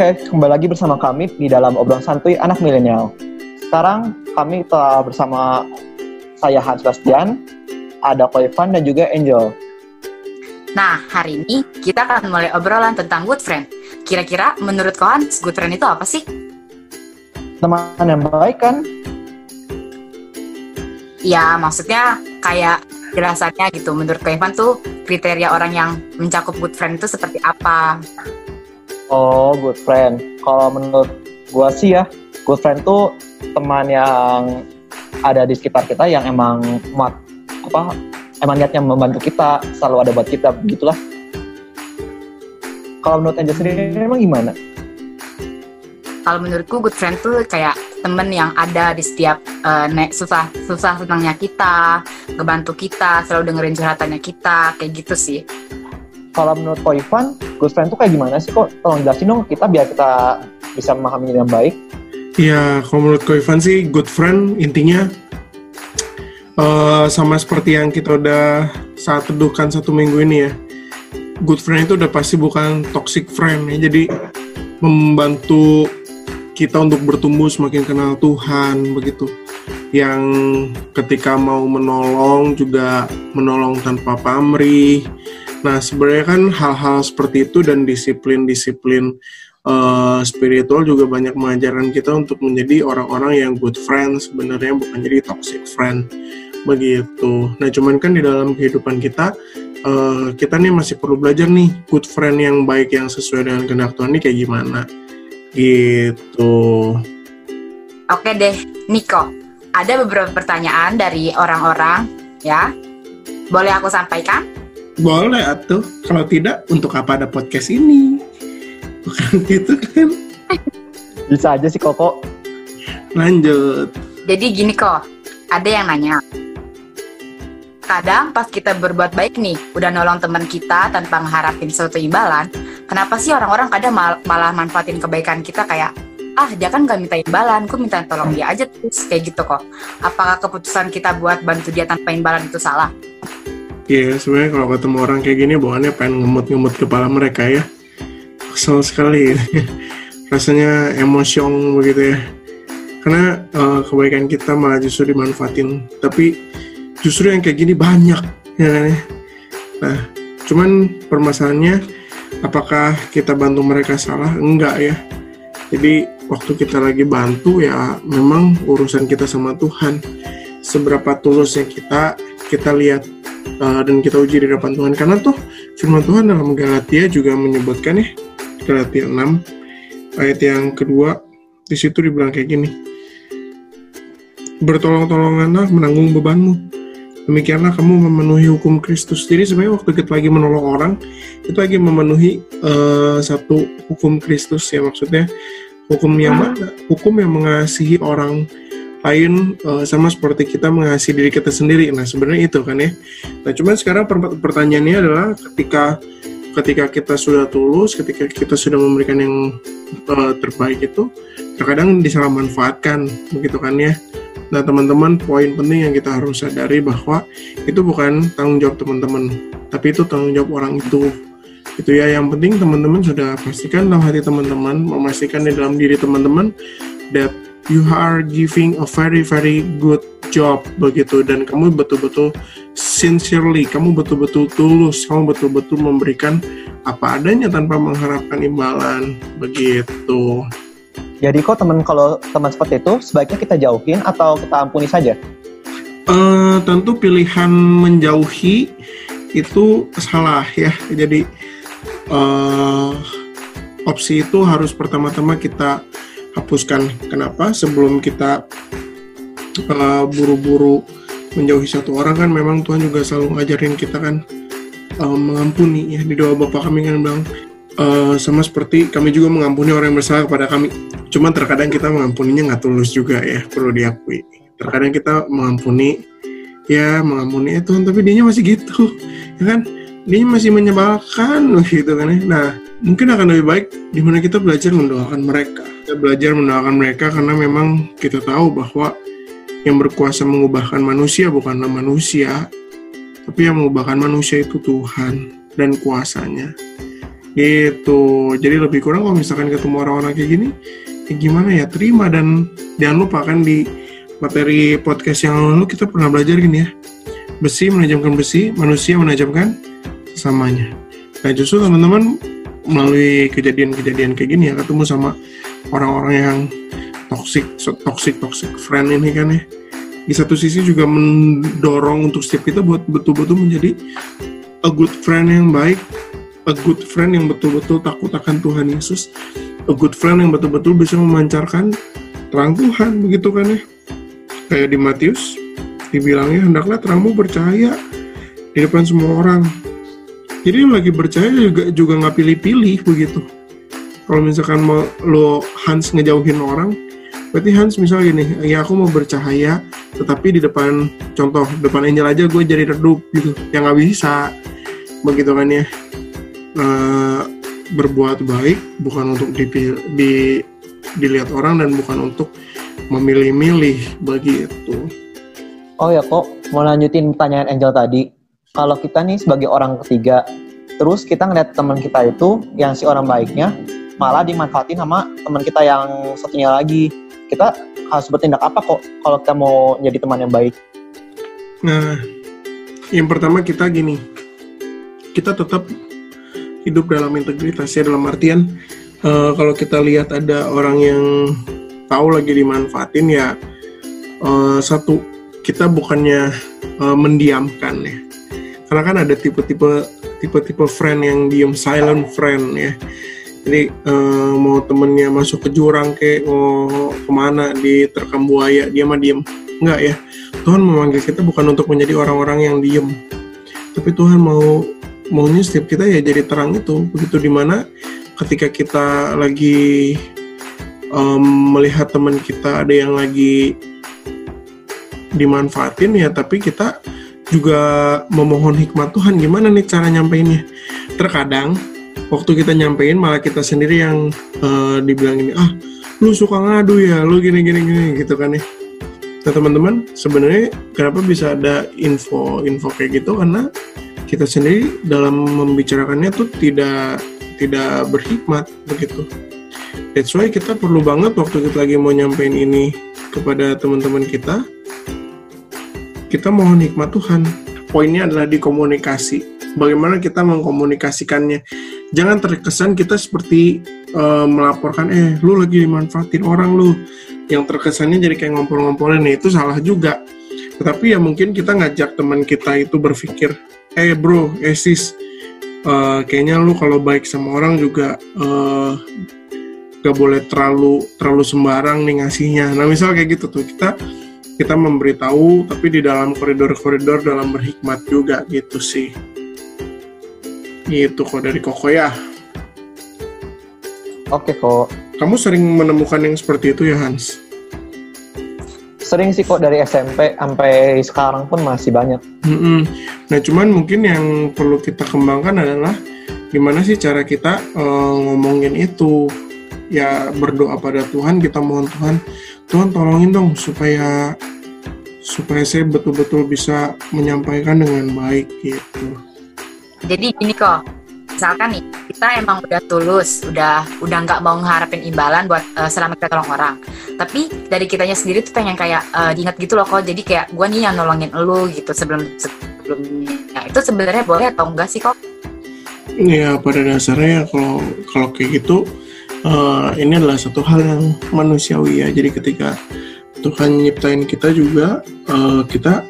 Oke, kembali lagi bersama kami di dalam obrolan santuy anak milenial. Sekarang kami telah bersama saya Hans Bastian, ada Koivan dan juga Angel. Nah, hari ini kita akan mulai obrolan tentang good friend. Kira-kira menurut kawan, good friend itu apa sih? Teman yang baik kan? Ya, maksudnya kayak jelasannya gitu. Menurut Koivan tuh kriteria orang yang mencakup good friend itu seperti apa? Oh, good friend. Kalau menurut gua sih ya, good friend tuh teman yang ada di sekitar kita yang emang mat apa emang niatnya membantu kita, selalu ada buat kita, begitulah. Kalau menurut Angel sendiri emang gimana? Kalau menurutku good friend tuh kayak temen yang ada di setiap uh, nek susah susah senangnya kita, ngebantu kita, selalu dengerin curhatannya kita, kayak gitu sih. Kalau menurut Ko Ivan, good friend tuh kayak gimana sih kok? Tolong jelasin dong kita biar kita bisa memahami dengan baik. Ya, kalau menurut Ko Ivan sih good friend intinya uh, sama seperti yang kita udah saat teduhkan satu minggu ini ya. Good friend itu udah pasti bukan toxic friend ya. Jadi membantu kita untuk bertumbuh semakin kenal Tuhan begitu. Yang ketika mau menolong juga menolong tanpa pamrih, Nah, sebenarnya kan hal-hal seperti itu dan disiplin-disiplin uh, spiritual juga banyak mengajarkan kita untuk menjadi orang-orang yang good friend sebenarnya bukan jadi toxic friend begitu. Nah, cuman kan di dalam kehidupan kita uh, kita nih masih perlu belajar nih good friend yang baik yang sesuai dengan kehendak Tuhan ini kayak gimana gitu. Oke deh, Niko. Ada beberapa pertanyaan dari orang-orang ya. Boleh aku sampaikan? Boleh atuh. Kalau tidak, untuk apa ada podcast ini? Bukan gitu kan? Bisa aja sih Koko. Lanjut. Jadi gini kok, ada yang nanya. Kadang pas kita berbuat baik nih, udah nolong teman kita tanpa mengharapin suatu imbalan, kenapa sih orang-orang kadang mal malah manfaatin kebaikan kita kayak, ah dia kan gak minta imbalan, gue minta tolong dia aja terus kayak gitu kok. Apakah keputusan kita buat bantu dia tanpa imbalan itu salah? Iya, yeah, sebenarnya kalau ketemu orang kayak gini, bawaannya pengen ngemut-ngemut kepala mereka ya. Kesel sekali. Rasanya emosional begitu ya. Karena uh, kebaikan kita malah justru dimanfaatin. Tapi justru yang kayak gini banyak. Ya kan ya? Nah, cuman permasalahannya, apakah kita bantu mereka salah? Enggak ya. Jadi waktu kita lagi bantu ya memang urusan kita sama Tuhan. Seberapa tulusnya kita, kita lihat uh, dan kita uji di hadapan Tuhan. Karena tuh firman Tuhan dalam Galatia juga menyebutkan ya Galatia 6 ayat yang kedua di situ dibilang kayak gini. Bertolong-tolonganlah menanggung bebanmu. Demikianlah kamu memenuhi hukum Kristus. Jadi sebenarnya waktu kita lagi menolong orang itu lagi memenuhi uh, satu hukum Kristus ya maksudnya. Hukum yang mana? Hukum yang mengasihi orang lain uh, sama seperti kita mengasihi diri kita sendiri. Nah, sebenarnya itu kan ya. Nah, cuman sekarang pertanyaannya adalah ketika ketika kita sudah tulus, ketika kita sudah memberikan yang uh, terbaik itu, terkadang disalahmanfaatkan, begitu kan ya. Nah, teman-teman, poin penting yang kita harus sadari bahwa itu bukan tanggung jawab teman-teman, tapi itu tanggung jawab orang itu. Itu ya, yang penting teman-teman sudah pastikan dalam hati teman-teman, memastikan di dalam diri teman-teman that you are giving a very very good job begitu dan kamu betul-betul sincerely, kamu betul-betul tulus, kamu betul-betul memberikan apa adanya tanpa mengharapkan imbalan begitu. Jadi kok teman kalau teman seperti itu sebaiknya kita jauhin atau kita ampuni saja? Uh, tentu pilihan menjauhi itu salah ya. Jadi uh, opsi itu harus pertama-tama kita hapuskan. Kenapa? Sebelum kita uh, buru-buru menjauhi satu orang kan memang Tuhan juga selalu ngajarin kita kan uh, mengampuni ya di doa Bapak kami kan bilang uh, sama seperti kami juga mengampuni orang yang bersalah kepada kami. Cuma terkadang kita mengampuninya nggak tulus juga ya perlu diakui. Terkadang kita mengampuni ya mengampuni ya Tuhan tapi dia masih gitu ya kan dia masih menyebalkan gitu kan ya. Nah mungkin akan lebih baik di mana kita belajar mendoakan mereka kita belajar mendoakan mereka karena memang kita tahu bahwa yang berkuasa mengubahkan manusia bukanlah manusia tapi yang mengubahkan manusia itu Tuhan dan kuasanya Gitu. Jadi lebih kurang kalau misalkan ketemu orang-orang kayak gini, ya gimana ya terima dan jangan lupa kan di materi podcast yang lalu kita pernah belajar gini ya. Besi menajamkan besi, manusia menajamkan sesamanya. Nah justru teman-teman melalui kejadian-kejadian kayak gini ya ketemu sama orang-orang yang toxic, toxic, toxic friend ini kan ya. Di satu sisi juga mendorong untuk setiap kita buat betul-betul menjadi a good friend yang baik, a good friend yang betul-betul takut akan Tuhan Yesus, a good friend yang betul-betul bisa memancarkan terang Tuhan, begitu kan ya? Kayak di Matius, dibilangnya hendaklah terangmu bercahaya di depan semua orang. Jadi lagi bercahaya juga juga nggak pilih-pilih begitu. Kalau misalkan mau lo Hans ngejauhin orang, berarti Hans misalnya gini, ya aku mau bercahaya, tetapi di depan contoh depan angel aja gue jadi redup gitu, yang nggak bisa, begitu kan ya. Uh, berbuat baik bukan untuk dipil, di dilihat orang dan bukan untuk memilih-milih begitu. Oh ya kok mau lanjutin pertanyaan Angel tadi. Kalau kita nih sebagai orang ketiga, terus kita ngeliat teman kita itu yang si orang baiknya malah dimanfaatin sama teman kita yang satunya lagi. Kita harus bertindak apa kok kalau kita mau jadi teman yang baik? Nah, yang pertama kita gini, kita tetap hidup dalam integritas ya dalam artian uh, kalau kita lihat ada orang yang tahu lagi dimanfaatin ya uh, satu kita bukannya uh, mendiamkan ya karena kan ada tipe-tipe tipe-tipe friend yang diem silent friend ya. Jadi uh, mau temennya masuk ke jurang ke mau ke mana di terkam buaya dia mah diem. Enggak ya. Tuhan memanggil kita bukan untuk menjadi orang-orang yang diem. Tapi Tuhan mau maunya setiap kita ya jadi terang itu. Begitu di mana ketika kita lagi um, melihat teman kita ada yang lagi dimanfaatin ya tapi kita juga memohon hikmat Tuhan gimana nih cara nyampeinnya? Terkadang waktu kita nyampein malah kita sendiri yang uh, dibilang ini ah lu suka ngadu ya lu gini gini gini gitu kan ya. Nah teman-teman sebenarnya kenapa bisa ada info info kayak gitu? Karena kita sendiri dalam membicarakannya tuh tidak tidak berhikmat begitu. That's why kita perlu banget waktu kita lagi mau nyampein ini kepada teman-teman kita, kita mohon hikmat Tuhan. Poinnya adalah di komunikasi. Bagaimana kita mengkomunikasikannya. Jangan terkesan kita seperti uh, melaporkan, eh lu lagi dimanfaatin orang lu. Yang terkesannya jadi kayak ngompol-ngompolin, nah, itu salah juga. Tetapi ya mungkin kita ngajak teman kita itu berpikir, eh bro, eh sis, uh, kayaknya lu kalau baik sama orang juga uh, gak boleh terlalu terlalu sembarang nih ngasihnya. Nah misal kayak gitu tuh kita kita memberitahu tapi di dalam koridor-koridor dalam berhikmat juga gitu sih. Itu kok dari Koko ya. Oke kok. Kamu sering menemukan yang seperti itu ya Hans? sering sih kok dari SMP sampai sekarang pun masih banyak. Mm-mm. Nah cuman mungkin yang perlu kita kembangkan adalah gimana sih cara kita uh, ngomongin itu ya berdoa pada Tuhan kita mohon Tuhan Tuhan tolongin dong supaya supaya saya betul-betul bisa menyampaikan dengan baik gitu. Jadi gini kok, misalkan nih kita emang udah tulus, udah udah nggak mau mengharapin imbalan buat uh, selama kita tolong orang. Tapi dari kitanya sendiri tuh pengen kayak uh, diingat gitu loh kok. Jadi kayak gue nih yang nolongin lu gitu sebelum sebelumnya. Itu sebenarnya boleh atau enggak sih kok? Ya pada dasarnya kalau kalau kayak gitu uh, ini adalah satu hal yang manusiawi ya. Jadi ketika Tuhan nyiptain kita juga uh, kita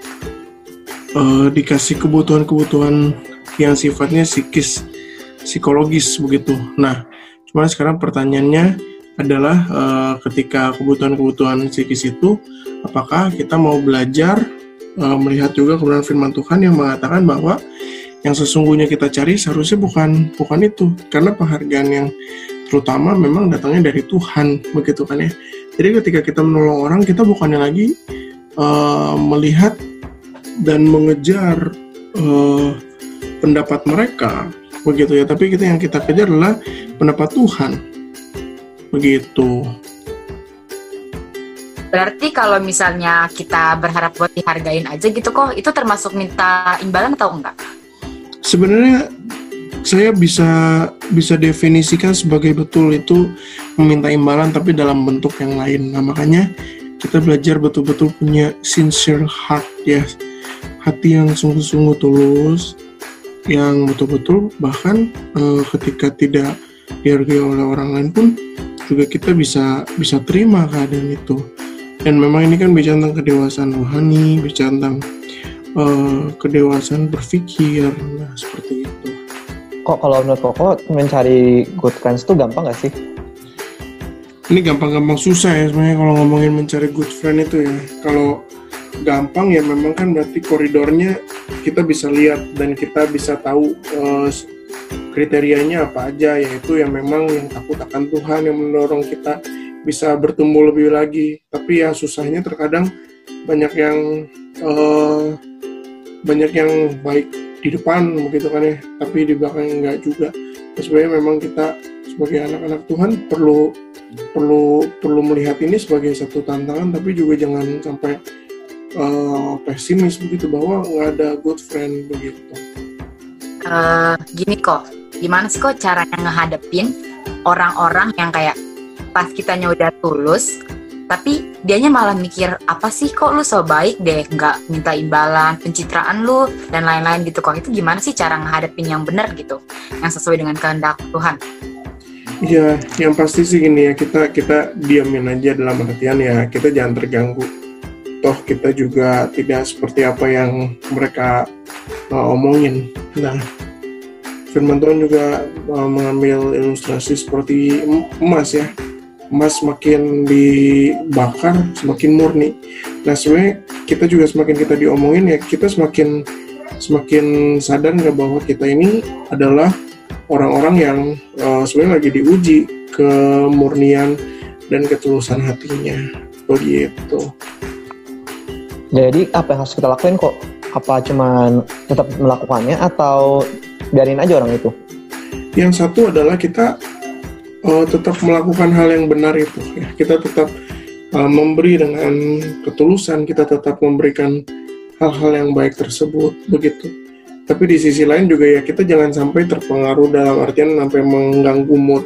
uh, dikasih kebutuhan-kebutuhan yang sifatnya psikis psikologis begitu. Nah, cuma sekarang pertanyaannya adalah uh, ketika kebutuhan-kebutuhan psikis itu, apakah kita mau belajar uh, melihat juga kebenaran firman Tuhan yang mengatakan bahwa yang sesungguhnya kita cari seharusnya bukan bukan itu, karena penghargaan yang terutama memang datangnya dari Tuhan, begitu kan ya. Jadi ketika kita menolong orang, kita bukannya lagi uh, melihat dan mengejar uh, pendapat mereka, begitu ya. Tapi kita yang kita kejar adalah pendapat Tuhan. Begitu. Berarti kalau misalnya kita berharap buat dihargain aja gitu kok itu termasuk minta imbalan atau enggak? Sebenarnya saya bisa bisa definisikan sebagai betul itu meminta imbalan tapi dalam bentuk yang lain. Nah makanya kita belajar betul-betul punya sincere heart ya, hati yang sungguh-sungguh tulus, yang betul-betul bahkan uh, ketika tidak dihargai oleh orang lain pun juga kita bisa bisa terima keadaan itu. Dan memang ini kan bicara tentang kedewasaan rohani, bicara tentang uh, kedewasaan berpikir, nah seperti. Kok kalau menurut Koko mencari good friends itu gampang gak sih? Ini gampang-gampang susah ya sebenarnya kalau ngomongin mencari good friend itu ya. Kalau gampang ya memang kan berarti koridornya kita bisa lihat dan kita bisa tahu uh, kriterianya apa aja yaitu yang memang yang takut akan Tuhan yang mendorong kita bisa bertumbuh lebih lagi tapi ya susahnya terkadang banyak yang uh, banyak yang baik di depan begitu kan ya. Tapi di belakang enggak juga. Nah, sebenarnya memang kita sebagai anak-anak Tuhan perlu perlu perlu melihat ini sebagai satu tantangan. Tapi juga jangan sampai uh, pesimis begitu bahwa nggak ada good friend begitu. Uh, gini kok. Gimana sih kok caranya ngehadepin orang-orang yang kayak pas kitanya udah tulus tapi dianya malah mikir apa sih kok lu so baik deh? Nggak minta imbalan pencitraan lu dan lain-lain gitu. Kok itu gimana sih cara ngehadapin yang benar gitu? Yang sesuai dengan kehendak Tuhan. Iya, yang pasti sih gini ya kita kita diamin aja dalam artian ya. Kita jangan terganggu. Toh kita juga tidak seperti apa yang mereka uh, omongin. Nah, Firman Tuhan juga uh, mengambil ilustrasi seperti emas ya emas semakin dibakar semakin murni. Nah sebenarnya kita juga semakin kita diomongin ya kita semakin semakin sadar nggak bahwa kita ini adalah orang-orang yang uh, sebenarnya lagi diuji kemurnian dan ketulusan hatinya begitu. Jadi apa yang harus kita lakuin kok? Apa cuman tetap melakukannya atau biarin aja orang itu? Yang satu adalah kita uh, tetap melakukan hal yang benar itu ya. Kita tetap uh, memberi dengan ketulusan kita tetap memberikan hal-hal yang baik tersebut begitu. Tapi di sisi lain juga ya kita jangan sampai terpengaruh dalam artian sampai mengganggu mood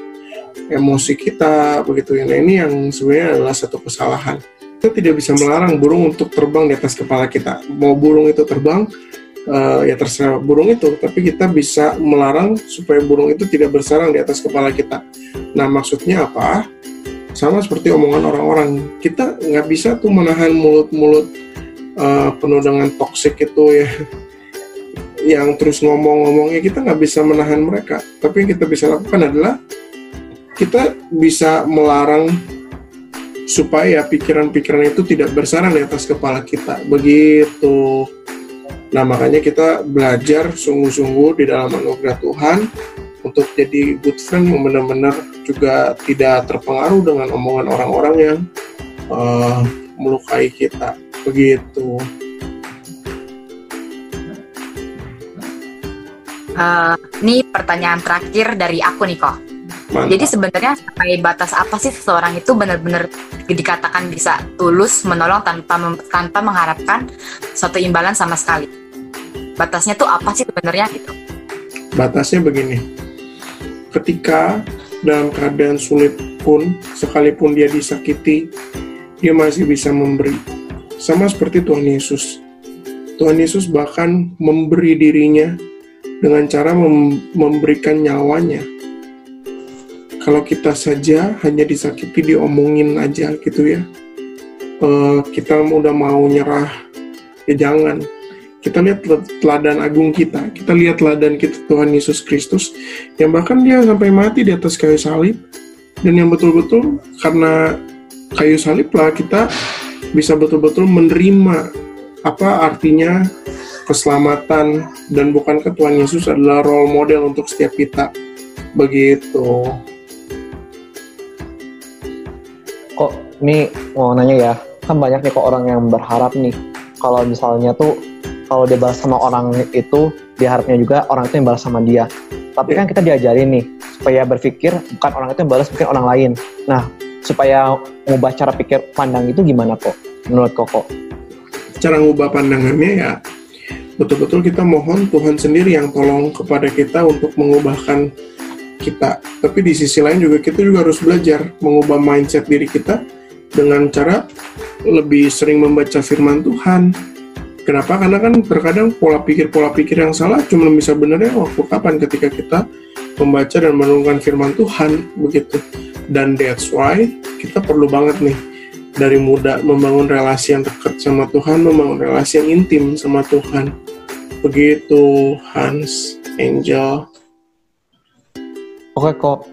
emosi kita begitu ya. Nah ini yang sebenarnya adalah satu kesalahan. Kita tidak bisa melarang burung untuk terbang di atas kepala kita. Mau burung itu terbang uh, ya terserah burung itu, tapi kita bisa melarang supaya burung itu tidak bersarang di atas kepala kita. Nah, maksudnya apa? Sama seperti omongan orang-orang, kita nggak bisa tuh menahan mulut-mulut uh, penuh dengan toksik itu ya, yang terus ngomong-ngomongnya kita nggak bisa menahan mereka. Tapi yang kita bisa lakukan adalah kita bisa melarang supaya pikiran-pikiran itu tidak bersarang di atas kepala kita. Begitu. Nah, makanya kita belajar sungguh-sungguh di dalam anugerah Tuhan untuk jadi good friend yang benar-benar juga tidak terpengaruh dengan omongan orang-orang yang uh, melukai kita. Begitu. Uh, ini pertanyaan terakhir dari aku nih kok. Mantap. Jadi sebenarnya sampai batas apa sih seseorang itu benar-benar dikatakan bisa tulus menolong tanpa tanpa mengharapkan suatu imbalan sama sekali? Batasnya tuh apa sih sebenarnya gitu? Batasnya begini. Ketika dalam keadaan sulit pun sekalipun dia disakiti dia masih bisa memberi. Sama seperti Tuhan Yesus. Tuhan Yesus bahkan memberi dirinya dengan cara mem memberikan nyawanya. Kalau kita saja hanya disakiti diomongin aja gitu ya uh, kita udah mau nyerah ya jangan kita lihat teladan agung kita, kita lihat teladan kita Tuhan Yesus Kristus yang bahkan dia sampai mati di atas kayu salib. Dan yang betul-betul karena kayu salib lah kita bisa betul-betul menerima apa artinya keselamatan dan bukankah Tuhan Yesus adalah role model untuk setiap kita. Begitu. Kok ini mau nanya ya? Kan banyak nih kok orang yang berharap nih. Kalau misalnya tuh kalau dia balas sama orang itu diharapnya juga orang itu yang balas sama dia tapi kan kita diajarin nih supaya berpikir bukan orang itu yang balas mungkin orang lain nah supaya mengubah cara pikir pandang itu gimana kok menurut Koko? Cara mengubah pandangannya ya betul-betul kita mohon Tuhan sendiri yang tolong kepada kita untuk mengubahkan kita. Tapi di sisi lain juga kita juga harus belajar mengubah mindset diri kita dengan cara lebih sering membaca firman Tuhan. Kenapa? Karena kan terkadang pola pikir-pola pikir yang salah cuma bisa benarnya waktu kapan ketika kita membaca dan merenungkan firman Tuhan begitu. Dan that's why kita perlu banget nih dari muda membangun relasi yang dekat sama Tuhan, membangun relasi yang intim sama Tuhan. Begitu, Hans, Angel. Oke kok.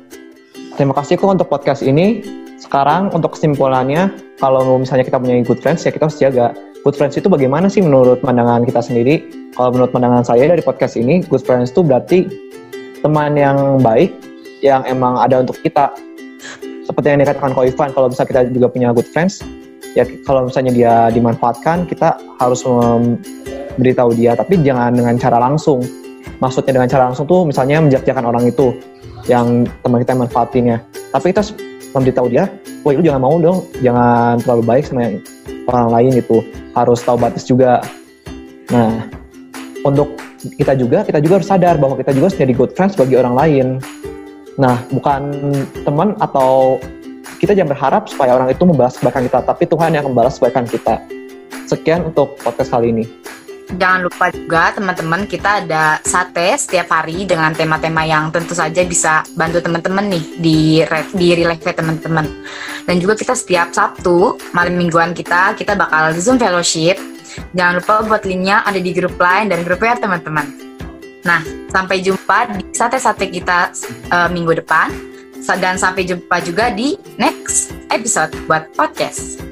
Terima kasih kok untuk podcast ini. Sekarang untuk kesimpulannya, kalau misalnya kita punya good friends, ya kita harus jaga. Good friends itu bagaimana sih menurut pandangan kita sendiri? Kalau menurut pandangan saya dari podcast ini, good friends itu berarti teman yang baik, yang emang ada untuk kita seperti yang dikatakan Ko Ivan, kalau misalnya kita juga punya good friends, ya kalau misalnya dia dimanfaatkan, kita harus memberitahu dia, tapi jangan dengan cara langsung. Maksudnya dengan cara langsung tuh misalnya menjajakan orang itu yang teman kita manfaatinnya. Tapi kita memberitahu dia, wah itu jangan mau dong, jangan terlalu baik sama orang lain itu. Harus tahu batas juga. Nah, untuk kita juga, kita juga harus sadar bahwa kita juga harus jadi good friends bagi orang lain. Nah, bukan teman atau kita jangan berharap supaya orang itu membalas kebaikan kita, tapi Tuhan yang membalas kebaikan kita. Sekian untuk podcast kali ini. Jangan lupa juga teman-teman kita ada sate setiap hari dengan tema-tema yang tentu saja bisa bantu teman-teman nih di di relive teman-teman. Dan juga kita setiap Sabtu malam mingguan kita kita bakal Zoom fellowship. Jangan lupa buat linknya ada di grup lain dan grup ya teman-teman. Nah, sampai jumpa di sate-sate kita uh, minggu depan. Dan sampai jumpa juga di next episode buat podcast.